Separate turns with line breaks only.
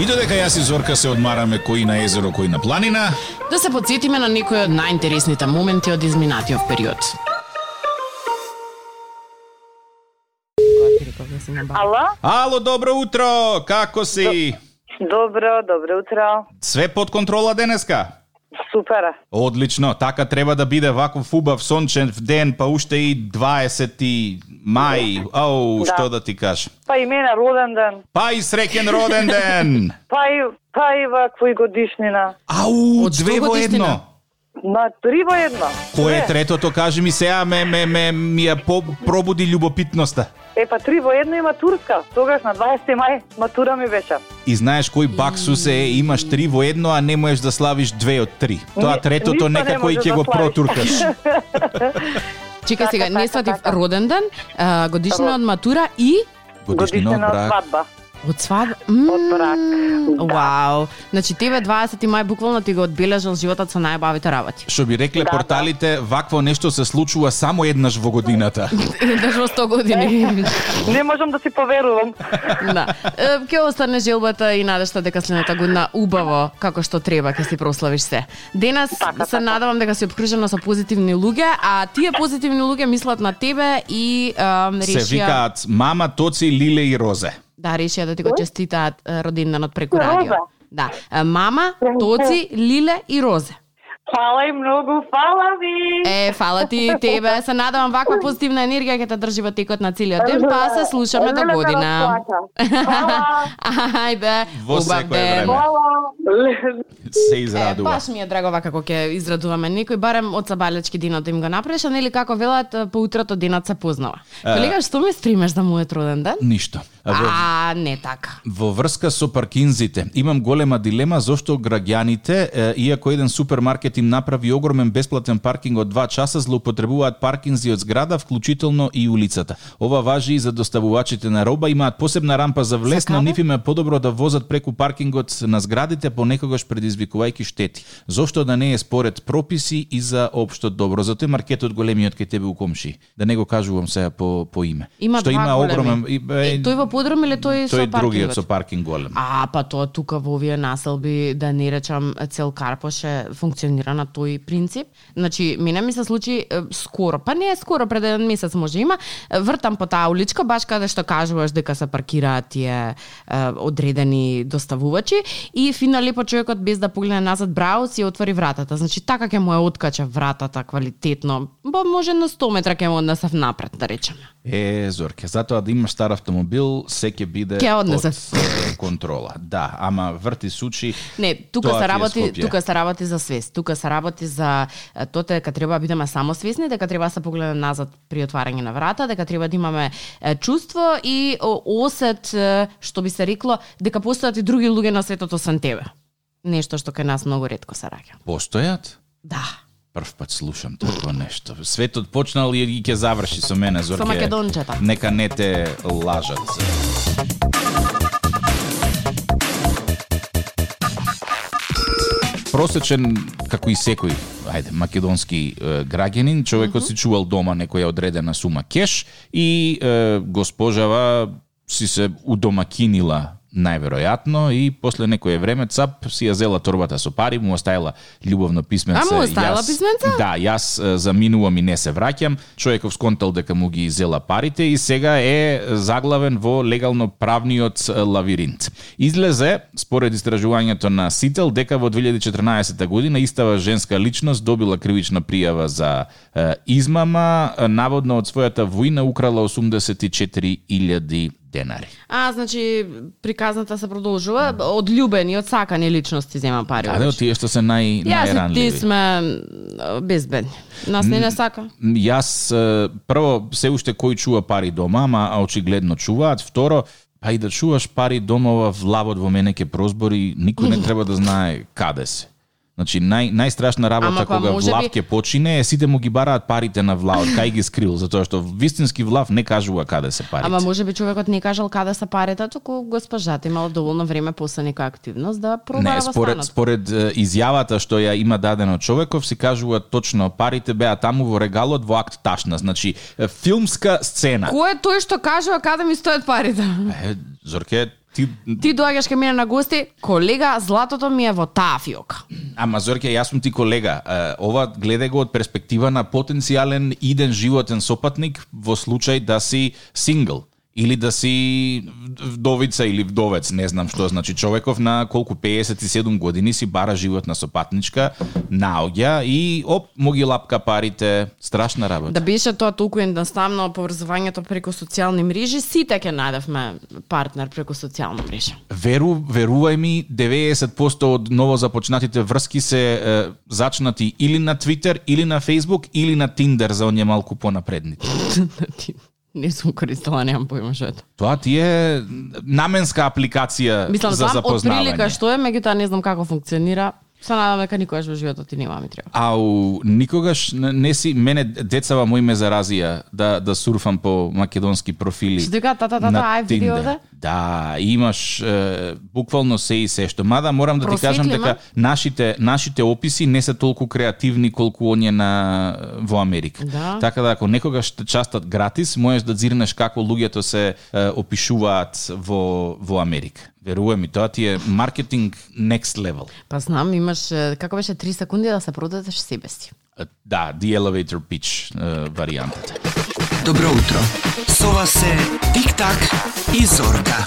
И додека јас и Зорка се одмараме кои на езеро, кои на планина,
Да се подсетиме на некои од најинтересните моменти од изминатиот период.
Ало?
Ало, добро утро! Како си?
Добро, добро утро.
Све под контрола денеска?
Супер.
Одлично, така треба да биде ваков убав сончев ден, па уште и 20 мај. Ау,
Да.
што да ти кажам.
Па и мене роден ден.
Па и среќен роден ден!
Па и, па и вакво и годишнина.
Ау,
Од
две во едно.
На три во едно.
Кој е третото, кажи ми сега, ме, ме, ме, ми ја по, пробуди љубопитноста.
Е, па три во едно има турска. Тогаш на 20 мај матура ми беше.
И знаеш кој баксус е, имаш три во едно, а не можеш да славиш две од три. Тоа третото некако и ќе
да
го протуркаш.
Чекај сега,
Така,
не
така,
сватив
така.
роден ден, а, годишнина од матура и
Годишнина од
Годишнина од
брак.
свадба.
Од свадба.
Од брак. Да.
Вау. Значи тебе 20 мај буквално ти го одбележал животот со најбавите работи.
Што би рекле
Да, да.
порталите, вакво нешто се случува само еднаш во годината.
Даже во 100 години.
Не можам да си поверувам.
да. Е, Ќе остане желбата и надежта дека следната година убаво, како што треба, ќе си прославиш се. Денес
Така,
се
така.
надевам дека си обкружена со позитивни луѓе, а тие позитивни луѓе мислат на тебе и
Се
решија
викаат мама, Тоци, Лиле и Розе.
Да решија да ти го честитаат е, родинденот преку радио. Да. Е, Мама, Тоци, Лиле и Розе.
Фала и многу, фала ви.
Е, фала ти тебе. Се надевам ваква позитивна енергија ќе те држи во текот на целиот ден, па се слушаме до година. Ајде,
Во
убав ден.
Се
Е,
израдува.
баш ми е драго вака како ќе израдуваме некој, барем од сабалечки денот им го направиш, а нели како велат по утрото денот се познава. Колега, што ми спримеш за мојот роден ден?
Ништо. Во,
А, не така.
во врска со паркинзите, имам голема дилема зошто граѓаните, е, иако еден супермаркет им направи огромен бесплатен паркинг од 2 часа, злоупотребуваат паркинзи од зграда, вклучително и улицата. Ова важи и за доставувачите на роба, имаат посебна рампа за влез, но нив им е подобро да возат преку паркингот на зградите, понекогаш предизвикувајќи штети. Зошто да не е според прописи и за општо добро? Затоа маркетот големиот кај тебе у комши. Да не го кажувам сега по, по име.
Има
Што има огромен... И,
Е, тој во подрум или тој, со
тој
паркингот?
другиот со паркинг голем.
А, па тоа тука во овие населби, да не речам цел Карпоше, функционира на тој принцип. Значи, мене ми се случи е, скоро, па не е скоро, пред еден месец може има, е, вртам по таа уличка, баш каде што кажуваш дека се паркираат тие е, одредени доставувачи и фина лепо човекот без да погледне назад браво си отвори вратата. Значи, така ќе му ја откача вратата квалитетно. Ба може на 100 метра ќе му однесев напред, да речеме.
Е, Зорке, затоа да имаш стар автомобил, се ќе биде
Ќе однесе.
под е, контрола. Да, ама врти сучи.
Не, тука се работи, тука се работи за свест. Тука се работи за тоа дека треба да бидеме самосвесни, дека треба да се погледне назад при отварање на врата, дека треба да имаме чувство и осет, што би се рекло, дека постојат и други луѓе на светот освен тебе. Нешто што кај нас многу ретко се раѓа.
Постојат?
Да.
Прв пат слушам такво нешто. Светот почнал и ќе заврши со мене, Зорке.
Со македончета.
Нека не те лажат. Просечен, како и секој, ајде, македонски е, граѓанин, човекот си чувал дома некоја одредена сума кеш и е, госпожава си се удомакинила најверојатно и после некое време цап си ја зела торбата со пари, му оставила љубовно писменце.
А, му оставила
Јас-
писменце?
Да, јас заминувам и не се враќам. Човеков сконтал дека му ги зела парите и сега е заглавен во легално правниот лавиринт. Излезе, според истражувањето на Сител, дека во 2014 година истава женска личност добила кривична пријава за измама, наводно од својата војна украла 84.000 денари.
А, значи, приказната се продолжува. Од љубени, од сакани личности зема пари.
Да, од тие што се нај,
Јас и ти
најранливи.
сме безбедни. Нас не не сака.
Јас прво се уште кој чува пари дома, ама очигледно чуваат. Второ, па и да чуваш пари дома во влавот во мене ке прозбори, никој не треба да знае каде се. Значи нај најстрашна работа
Ама па
кога влав
би-
ќе почине е сите му ги бараат парите на влавот, кај ги скрил, затоа што вистински влав не кажува каде се парите.
Ама може би човекот не кажал каде се парите, туку госпожата имала доволно време после некоја активност да пробара
Не, според
станот.
според изјавата што ја има дадено човеков, си кажува точно парите беа таму во регалот во акт ташна. Значи филмска сцена.
Кој е тој што кажува каде ми стојат парите?
Е, Зорке, Ти,
Ти доаѓаш кај мене на гости, колега, златото ми е во таа фиока.
Ама Зорке, јас сум ти колега. Ова гледај го од перспектива на потенцијален иден животен сопатник во случај да си сингл или да си вдовица или вдовец, не знам што значи човеков на колку 57 години си бара животна сопатничка, наоѓа и оп, му ги лапка парите, страшна работа.
Да беше тоа толку едноставно поврзувањето преку социјални мрежи, сите ќе најдевме партнер преку социјална мрежа.
Веру, верувај ми, 90% од ново започнатите врски се е, зачнати или на Твитер, или на Фейсбук, или на Тиндер за оние малку понапредните.
Не сум користела, немам појма што е тоа.
Тоа ти е наменска апликација
Мислам,
за
знам од
запознавање.
прилика што е, меѓутоа не знам како функционира. Се надам дека никогаш во животот ти нема ми треба.
Ау, никогаш не, не си мене децава мои ме заразија да да сурфам по македонски профили.
Што дека тата тата ај видео да?
Да, имаш е, буквално се и се што. Мада морам да ти кажам
Просветли,
дека нашите нашите описи не се толку креативни колку оние на во Америка.
Да.
Така да ако некогаш частат гратис, можеш да дзирнеш како луѓето се е, опишуваат во во Америка. Верувам ми, тоа ти е маркетинг next level.
Па знам, имаш, како беше 3 секунди да се продадеш себе си.
Да, the elevator pitch е, варијантата.
Добро утро. Со вас се Тик-так и Зорка.